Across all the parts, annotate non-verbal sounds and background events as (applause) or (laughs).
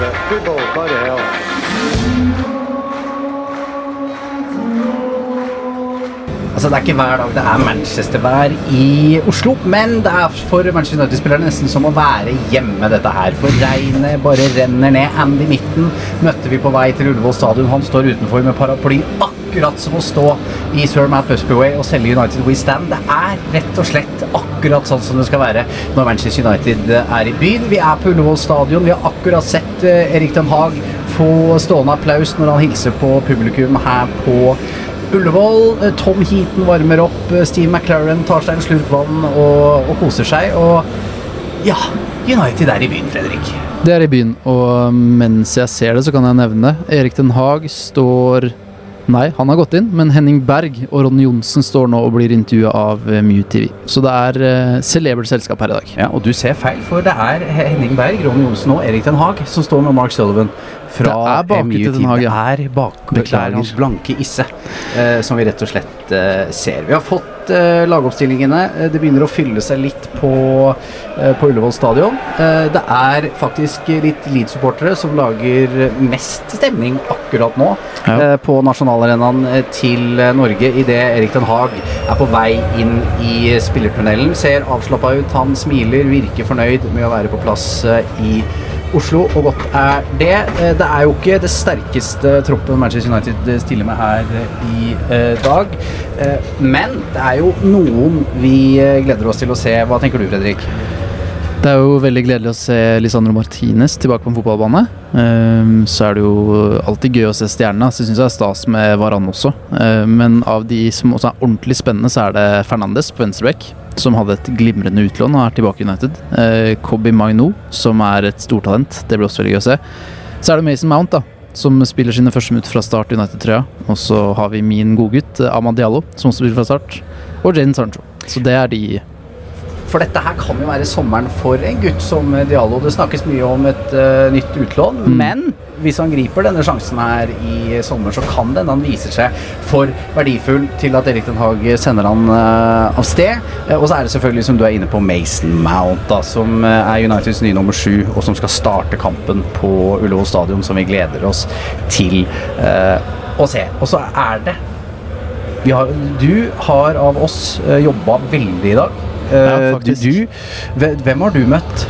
Believe it. Football, bloody hell. Altså, Det er ikke hver dag det er Manchester-vær i Oslo, men det er for Manchester United-spillere nesten som å være hjemme, dette her. For regnet bare renner ned. Andy Mitten møtte vi på vei til Ullevål stadion. Han står utenfor med paraply, akkurat som å stå i Sir Matt Busby Way og selge United We Stand. Det er rett og slett akkurat sånn som det skal være når Manchester United er i byen. Vi er på Ullevål stadion. Vi har akkurat sett eh, Erik Den Haag få stående applaus når han hilser på publikum her på Ullevål. Eh, Tom Heaton varmer opp. eh, Steve McLaren tar seg en slurk vann og, og koser seg. Og ja, United er i byen, Fredrik. Det er i byen, og mens jeg ser det, så kan jeg nevne Erik Den Haag står Nei, han har gått inn, men Henning Berg og Ronny Johnsen står nå og blir intervjua av MUTV Mew TV. Så det er uh, celebert selskap her i dag. Ja, og du ser feil, for det er Henning Berg, Ronny Johnsen og Erik Den Haag som står med Mark Sullivan fra Det MU til Den Haag, ja. Det er bak, det er Beklager. hans blanke isse, uh, som vi rett og slett uh, ser. Vi har fått eh, lagoppstillingene. Eh, Det begynner å fylle seg litt på, eh, på Ullevål stadion. Eh, det er faktisk litt Leeds-supportere som lager mest stemning akkurat nå Ja. eh, på nasjonalarenaen til Norge idet Erik Den Haag er på vei inn i spillertunnelen. Ser avslappa ut, han smiler, virker fornøyd med å være på plass i Oslo, og godt er det. Eh, Det er jo ikke det sterkeste troppen Manchester United stiller med her eh, i eh, dag. Eh, Men det er jo noen vi eh, gleder oss til å se. Hva tenker du, Fredrik? Det er jo veldig gledelig å se Lisandro Martinez tilbake på en fotballbane. Ehm, så er det jo alltid gøy å se stjernene. Så syns jeg det er stas med Varan også. Ehm, men av de som også er ordentlig spennende, så er det Fernandes på venstreback. Som hadde et glimrende utlån og er tilbake i United. Eh, Kobi Maino, som er et stortalent. Det blir også veldig gøy å se. Så er det Mason Mount, da. Som spiller sine første minutter fra start i United-trøya. Og så har vi min godgutt uh, Amad Diallo, som også spiller fra start. Og Jaden Sancho. Så det er de For dette her kan jo være sommeren for en gutt som Diallo. Det snakkes mye om et uh, nytt utlån, men hvis han griper denne sjansen her i sommer, så kan det hende han viser seg for verdifull til at Erik Den Haag sender han uh, av sted. Uh, og så er det selvfølgelig, som du er inne på, Mason Mount, da, som er Uniteds nye nummer sju, og som skal starte kampen på Ullevål stadion, som vi gleder oss til å se. Og så er det vi har, du har av oss uh, jobba veldig i dag. Eh, Ja, du, du, hvem har du møtt?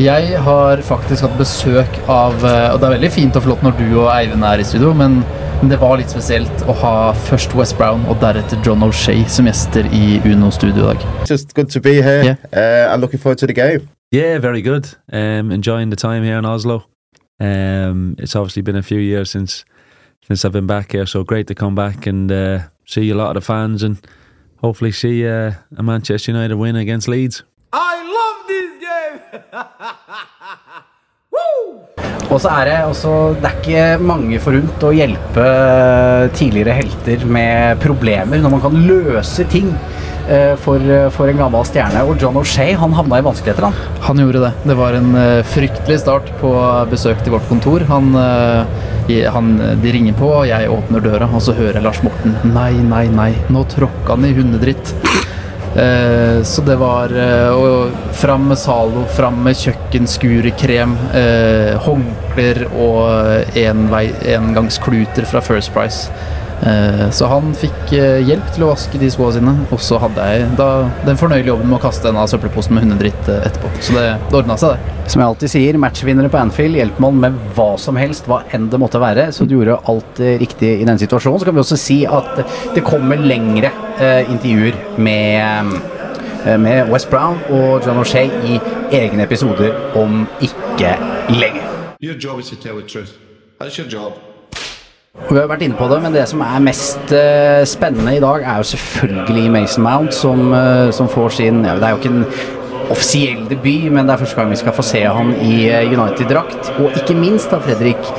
Jeg har faktisk hatt besøk av eh, Og det er veldig fint og flott når du og Eivind er i studio, men men det var litt spesielt å ha først West Brown og deretter John O'Shay som gjester i Uno studio i dag. Just good to be here. Yeah. Uh, I'm looking forward to the game. Yeah, very good. Um, enjoying the time here in Oslo. Um, it's obviously been a few years since since I've been back here, so great to come back and uh, see a lot of the fans and hopefully see uh, a Manchester United win against Leeds. (laughs) Og så er det også Det er ikke mange forunt å hjelpe tidligere helter med problemer når man kan løse ting eh, for, for en gammel stjerne. Og John O'Shay han havna i vanskeligheter, han. Han gjorde det. Det var en eh, fryktelig start på besøk til vårt kontor. Han, eh, i- han, de ringer på, og jeg åpner døra, og så hører jeg Lars Morten Nei, nei, nei, nå tråkka han i hundedritt. Eh, så det var eh, og fram med Zalo, fram med kjøkkenskurekrem, eh, håndklær og envei- engangskluter fra First Price. Eh, så han fikk eh, hjelp til å vaske de skoene sine, og så hadde jeg da den fornøyelige jobben med å kaste en av søppelposen med hundedritt eh, etterpå. Så det, det ordna seg, det. Som jeg alltid sier, matchvinnere på Anfield hjelper man med hva som helst, hva enn det måtte være. Så du gjorde alt riktig i den situasjonen. Så kan vi også si at det kommer lengre eh, intervjuer med, med West Brown og John O'Shay i egne episoder om ikke lenge. Your job is to tell the truth. That's your job. Vi har vært inne på det, men det som er mest eh, spennende i dag, er jo selvfølgelig Mason Mount, som, eh, som får sin ja, Det er jo ikke en offisiell debut, men det er første gang vi skal få se han i eh, United-drakt. Og ikke minst, da, Fredrik,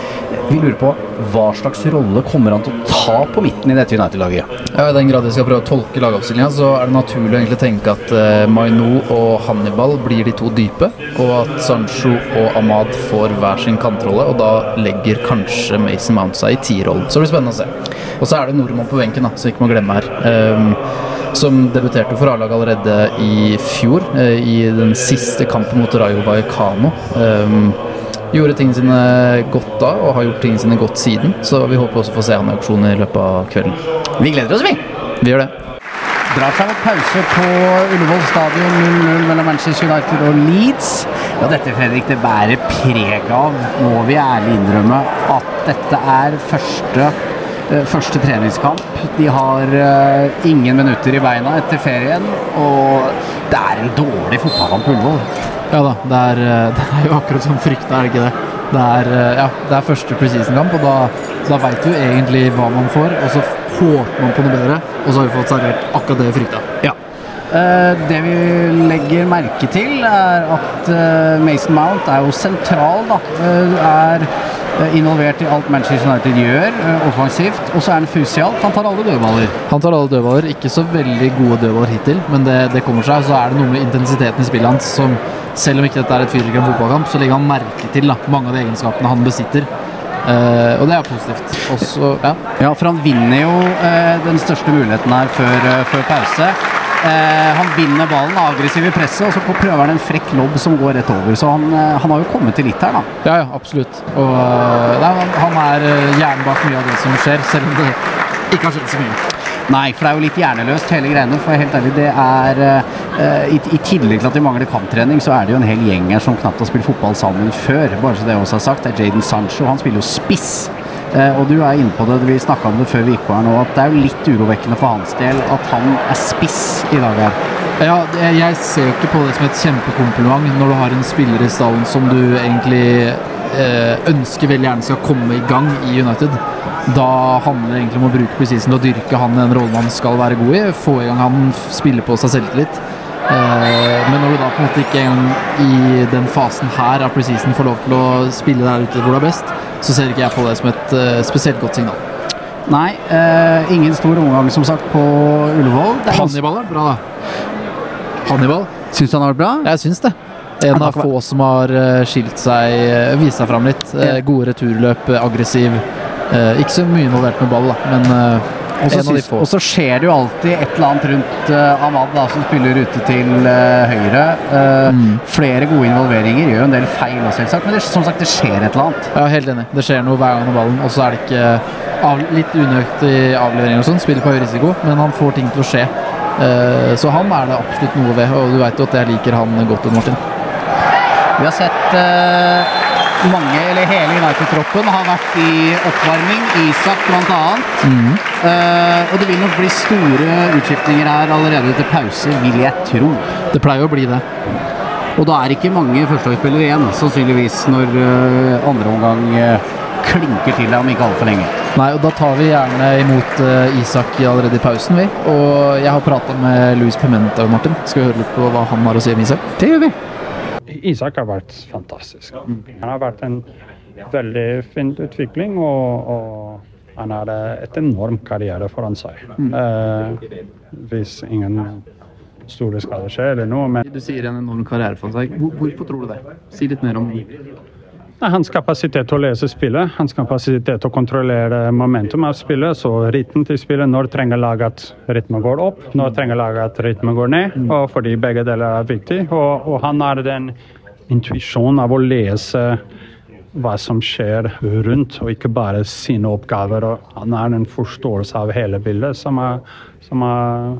vi lurer på hva slags rolle kommer han til å ta på midten i dette United-laget? Ja, I den grad vi skal prøve å tolke lagoppstillinga, så er det naturlig å egentlig tenke at uh, Maino og Hannibal blir de to dype, og at Sancho og Ahmad får hver sin kantrolle, og da legger kanskje Mason Mount seg i tierrollen. Så det blir spennende å se. Og så er det nordmann på benken, da, som vi ikke må glemme her. Um, som debuterte for A-laget allerede i fjor, eh, i den siste kampen mot Rayo Vallecano. Um, gjorde tingene sine godt da, og har gjort tingene sine godt siden. Så vi håper også å få se han i auksjon i løpet av kvelden. Vi gleder oss, vi! Vi gjør det. Drar seg mot pause på Ullevål stadion 0-0 mellom Manchester United og Leeds. Og dette Fredrik, det bærer preg av, må vi ærlig innrømme, at dette er første, første treningskamp. De har eh, ingen minutter i beina etter ferien, og det er en dårlig fotballkamp på Ullevål. Ja da, det er, eh, (laughs) det er jo akkurat som frykta, er det ikke det? Det er, eh, ja, det er første preseason-kamp, og da, da veit du egentlig hva man får, og så håper man på noe bedre, og så har vi fått servert akkurat det vi frykta. Ja. Eh, det vi legger merke til, er at eh, Mason Mount er jo sentral, da. Eh, er eh, involvert i alt Manchester United gjør, eh, offensivt. Og så er han fusialt. Han tar alle dødballer. Han tar alle dødballer, ikke så veldig gode dødballer hittil, men det, det kommer seg. Så er det noe med intensiteten i spillet hans som, selv om ikke dette er et fyrverkeri fotballkamp, så legger han merke til da, mange av de egenskapene han besitter. Uh, og det er positivt. Også, ja. Ja, for han vinner jo uh, den største muligheten her før, uh, før pause. Eh, han vinner ballen, aggressiv i presset, og så prøver han en frekk lobb som går rett over. Så han, eh, han har jo kommet til litt her, da. Ja, ja, absolutt. Og øh, nei, han, er øh, hjernen bak mye av det som skjer, selv om det ikke har skjedd så mye. Nei, for det er jo litt hjerneløst hele greiene. For helt ærlig, det er eh, i, I tillegg til at de mangler kamptrening, så er det jo en hel gjeng her som knapt har spilt fotball sammen før. Bare så det også er sagt. Det er Jaden Sancho. Han spiller jo spiss. Eh, og du er inne på det, vi snakka om det før vi gikk på her nå, at det er jo litt urovekkende for hans del at han er spiss i dag her. Ja, jeg ser jo ikke på det som et kjempekompliment når du har en spiller i stallen som du egentlig eh, ønsker veldig gjerne skal komme i gang i United. Da handler det egentlig om å bruke presisen til å dyrke han den rollen han skal være god i. Få i gang han, spiller spille på seg selvtillit. Eh, men når du da på en måte ikke engang i den fasen her av presisen får lov til å spille der ute hvor du er best, så ser ikke jeg på det som et eh, spesielt godt signal. Nei, eh, ingen stor omgang som sagt på Ullevål. Det er Hannibal er bra, da. Hannibal. Syns du han har vært bra? Jeg syns det. En av få som har eh, skilt seg, eh, vist seg fram litt. Gode returløp, aggressiv. Ikke så mye involvert med ball, da, men Og så skjer det jo alltid et eller annet rundt uh, Ahmad, da, som spiller ute til uh, høyre. Uh, Mm. Flere gode involveringer, gjør en del feil selvsagt. Men det, som sagt, det skjer et eller annet. Ja, helt enig. Det skjer noe hver gang med ballen, og så er det ikke av, litt unøyaktig avlevering og sånn. Spiller på høy risiko, men han får ting til å skje. Uh, Så han er det absolutt noe ved, og du veit jo at jeg liker han godt, Martin. Vi har sett mange, eller hele United-troppen har vært i oppvarming. Isak annet. Mhm. Eh, og det vil nok bli store utskiftninger her allerede til pause, vil jeg tro. Det pleier å bli det. Og da er ikke mange førstelagsspillere igjen, sannsynligvis, når uh, andre omgang uh, klinker til deg om ikke altfor lenge. Nei, og da tar vi gjerne imot uh, Isak allerede i pausen, vi. Og jeg har prata med Louis Pimenta, Martin. Skal vi høre litt på hva han har å si om Isak? Det gjør vi. Isak har vært fantastisk. Han har vært en veldig fin utvikling, og, og han har et enormt karriere foran seg. Eh, hvis ingen store skader skjer eller noe. Men Du sier en enorm karriere for seg. Hvorfor tror du det? Si litt mer om. Nei, Hans kapasitet til å lese spillet, hans kapasitet til å kontrollere momentum av spillet, så rytmen til spillet, når trenger laget at rytmen går opp, når trenger laget at rytmen går ned, og fordi begge deler er viktig. Og, og han har den intuisjonen av å lese hva som skjer rundt, og ikke bare sine oppgaver. Og han har en forståelse av hele bildet som er, som er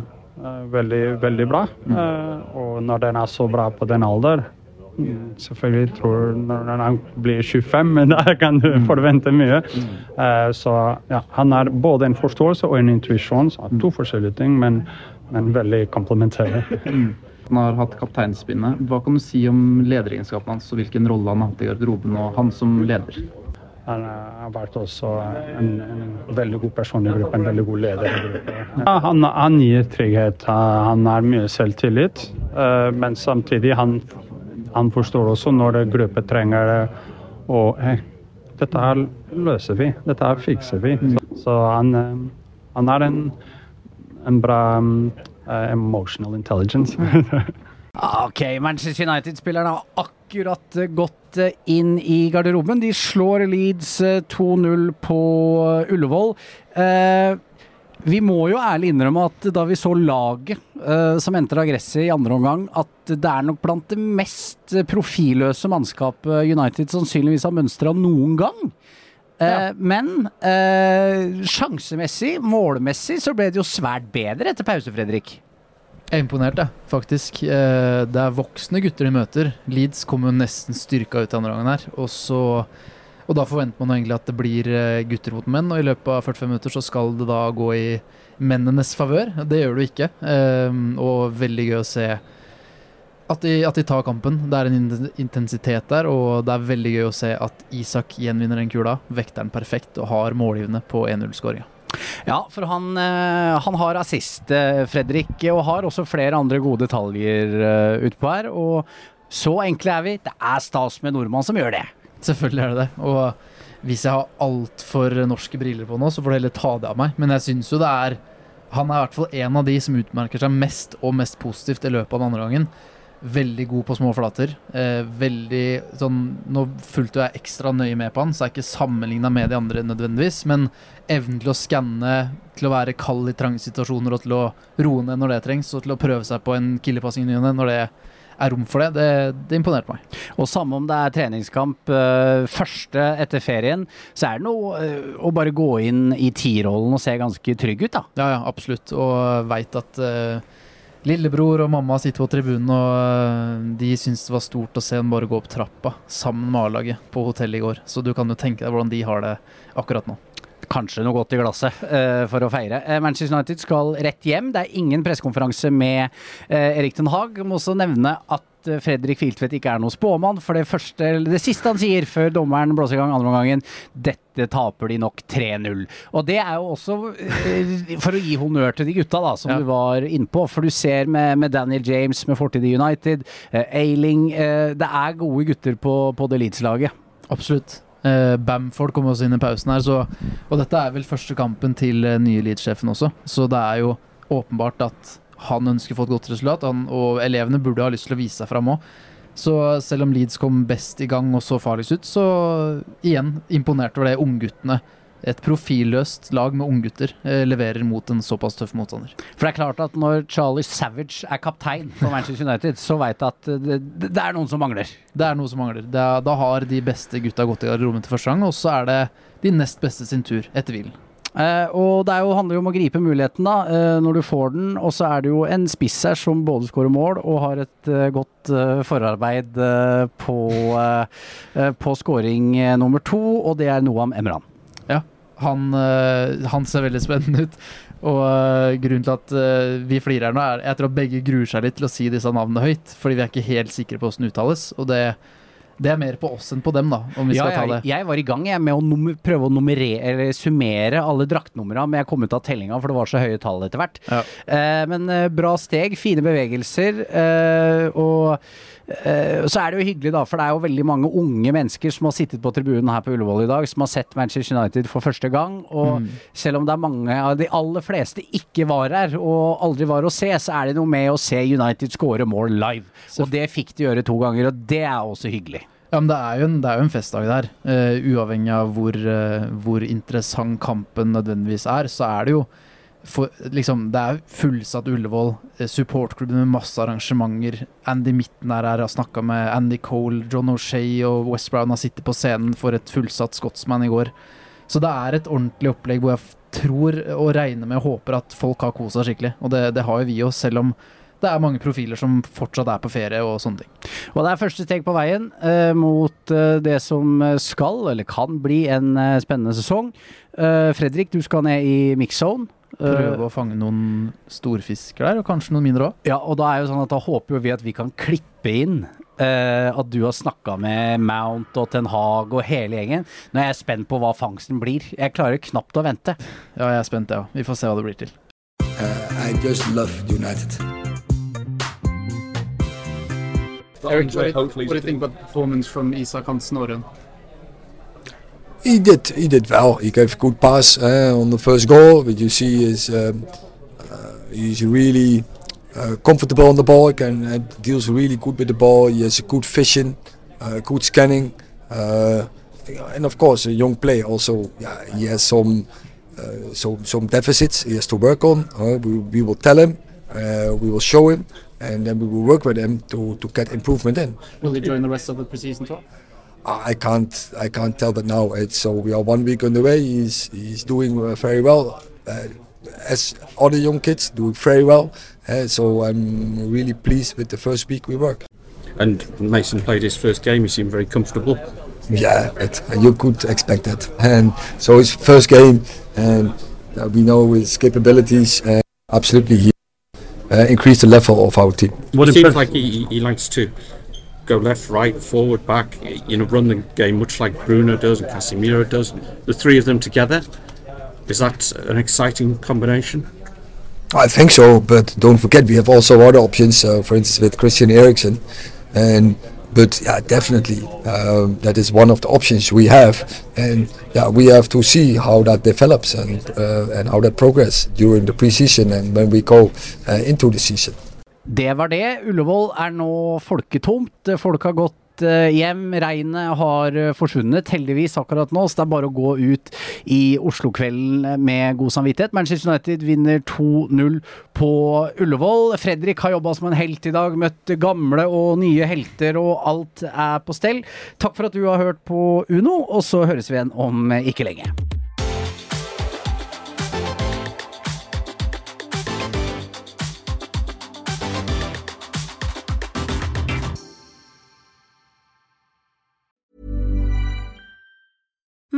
eh, veldig, veldig bra. Eh, og når den er så bra på den alder mm, Selvfølgelig tror når han blir 25, men der kan du forvente mye. Eh, så ja, han har både en forståelse og en intuisjon, så to forskjellige ting, men, men veldig komplementære. (laughs) Han har hatt kapteinspinnet. Hva kan du si om lederegenskapene hans og hvilken rolle han har hatt i garderoben, og han som leder? Han eh, har vært også en, en veldig god person i gruppen, en veldig god leder i gruppen. Han, han gir trygghet, han har mye selvtillit, eh, men samtidig han, han forstår også når gruppen trenger det, og hey, dette her løser vi, dette her fikser vi. Så, så han, eh, han har en, en bra um, emotional intelligence. (laughs) Ok, Manchester United-spillerne har akkurat eh, gått inn i garderoben. De slår Leeds eh, 2-0 på Ullevål. Eh, vi må jo ærlig innrømme at da vi så laget uh, som av gresset i andre omgang, at det er nok blant det mest profilløse mannskapet United sannsynligvis har mønstra noen gang. Eh, Men uh, sjansemessig, målmessig, så ble det jo svært bedre etter pause, Fredrik. Jeg er imponert, jeg, faktisk. Eh, Det er voksne gutter de møter. Leeds kommer jo nesten styrka ut i andre gangen her. Og, så, og da forventer man egentlig at det blir eh, gutter mot menn, og i løpet av 45 minutter så skal det da gå i mennenes favør. Det gjør det ikke. Eh, Og veldig gøy å se at de, at de tar kampen. Det er en intensitet der, og det er veldig gøy å se at Isak gjenvinner den kula, vekter den perfekt og har målgivende på 1-0-skåringa. Ja, for han, eh, han har assist, eh, Fredrik, og har også flere andre gode detaljer utpå her. Og så enkle er vi. Det er stas med nordmann som gjør det. Selvfølgelig er det det. Og hvis jeg har altfor norske briller på nå, så får du heller ta det av meg. Men jeg syns jo det er Han er i hvert fall en av de som utmerker seg mest og mest positivt i løpet av den andre gangen. Veldig god på små flater. Eh, veldig sånn Nå fulgte jeg ekstra nøye med på han, så jeg er ikke sammenligna med de andre nødvendigvis. Men evnen til å skanne, til å være kald i trange situasjoner og til å roe ned når det trengs, og til å prøve seg på en killepassing ne når det er rom for det, det, det imponerte meg. Og samme om det er treningskamp eh, første etter ferien, så er det noe eh, å bare gå inn i tierrollen og se ganske trygg ut, da. Ja, ja, absolutt. Og veit at eh, lillebror og mamma sitter på tribunen, og de syns det var stort å se dem bare gå opp trappa sammen med A-laget på hotellet i går. Så du kan jo tenke deg hvordan de har det akkurat nå. Kanskje noe godt i glasset uh, for å feire. Eh, Manchester United skal rett hjem. Det er ingen pressekonferanse med uh, Erik Den Haag. Må også nevne at Fredrik Filtvedt ikke er noen spåmann. For det, første, det siste han sier før dommeren blåser i gang andre omgangen, dette taper de nok 3-0. Og det er jo også for å gi honnør til de gutta, da, som Ja. du var innpå. For du ser med, med Daniel James med fortid i United, Ailing Det er gode gutter på, på det Leeds-laget. Absolutt. Eh, Bamford kom også inn i pausen her, så, og dette er vel første kampen til uh, nye Leeds-sjefen også, så det er jo åpenbart at han ønsker å få et godt resultat, han, og elevene burde ha lyst til å vise seg fram òg. Så selv om Leeds kom best i gang og så farligst ut, så igjen imponerte over det ungguttene et profilløst lag med unggutter eh, leverer mot en såpass tøff motstander. For det er klart at når Charlie Savage er kaptein for Manchester United, så veit du at det, det det er noen som mangler. Det er noe som mangler. Det er, da har de beste gutta gått i garderoben til første gang, og så er det de nest beste sin tur etter hvilen. Eh, og det er jo, handler jo om å gripe muligheten da, eh, når du får den. Og så er det jo en spiss her som både skårer mål og har et eh, godt eh, forarbeid eh, på, eh, eh, på skåring eh, nummer to, og det er Noam Emran. Ja, han, øh, han ser veldig spennende ut. Og øh, grunnen til at øh, vi flirer nå, er Jeg tror at begge gruer seg litt til å si disse navnene høyt, fordi vi er ikke helt sikre på hvordan det uttales. Og det, det er mer på oss enn på dem, da, om vi skal ta jeg, det. jeg var i gang jeg, med å nummer, prøve å nummerere, eller summere alle draktnumra, men jeg kom ut av tellinga, for det var så høye tall etter hvert. Ja. Eh, men eh, bra steg, fine bevegelser. eh, og eh, så er det jo hyggelig, da, for det er jo veldig mange unge mennesker som har sittet på tribunen her på Ullevål i dag, som har sett Manchester United for første gang. Og selv om det er mange av de aller fleste ikke var her, og aldri var å se, så er det noe med å se United skåre mål live. Og det fikk de gjøre to ganger, og det er også hyggelig. Ja, men det er jo en, er jo en festdag der. Uh, uavhengig av hvor, uh, hvor interessant kampen nødvendigvis er, så er det jo for, liksom, Det er fullsatt Ullevål, supportklubben med masse arrangementer. Andy Mitten er her, har snakka med Andy Cole, John O'Shay og West Brown har sittet på scenen for et fullsatt Scotsman i går. Så det er et ordentlig opplegg hvor jeg tror og regner med og håper at folk har kosa skikkelig. Og det, det har jo vi jo, selv om det er mange profiler som fortsatt er på ferie og sånne ting. Og det er første steg på veien eh, mot eh, det som skal, eller kan bli, en eh, spennende sesong. Eh, Fredrik, du skal ned i mix-zone. Eh, Prøve å fange noen storfisker der, og kanskje noen mindre òg. Ja, og da er jo sånn at da håper jo vi at vi kan klippe inn eh, at du har snakka med Mount og Ten Hag og hele gjengen. Nå er jeg spent på hva fangsten blir. Jeg klarer knapt å vente. Ja, jeg er spent, jeg ja. òg. Vi får se hva det blir til. I just love United. Eric, what, what do you think about the performance from Isak Aaren? He did. He did well. He gave a good pass uh, on the first goal. But you see, is um, uh, he's really uh, comfortable on the ball. He can uh, deals really good with the ball. He has a good vision, uh, good scanning, uh, and of course, a young player. Also, yeah, he has some uh, some some deficits he has to work on. Uh, we, we will tell him. Uh, we will show him, and then we will work with him to, to get improvement in. Will he join the rest of the preseason tour? I can't I can't tell that now. It's, so we are one week on the way. He's he's doing uh, very well. Uh, as other young kids doing very well. Uh, so I'm really pleased with the first week we work. And Mason played his first game. He seemed very comfortable. Yeah, it, you could expect that. And so his first game, and uh, we know his capabilities. Uh, absolutely, he uh, increased the level of our team. What it seems like he, he likes to go left, right, forward, back. You know, run the game much like Bruno does and Casemiro does. The three of them together. Is that an exciting combination? I think so, but don't forget we have also other options. Uh, for instance, with Christian Eriksen, and but yeah, definitely um, that is one of the options we have, and yeah, we have to see how that develops and uh, and how that progress during the preseason and when we go uh, into the season. Det var det. Ullevål er nå folketomt. Folk har gått eh, hjem. Regnet har eh, forsvunnet, heldigvis akkurat nå. Så det er bare å gå ut i Oslo-kvelden med god samvittighet. Manchester United vinner 2-0 på Ullevål. Fredrik har jobba som en helt i dag, møtt gamle og nye helter, og alt er på stell. Takk for at du har hørt på Uno, og så høres vi igjen om ikke lenge.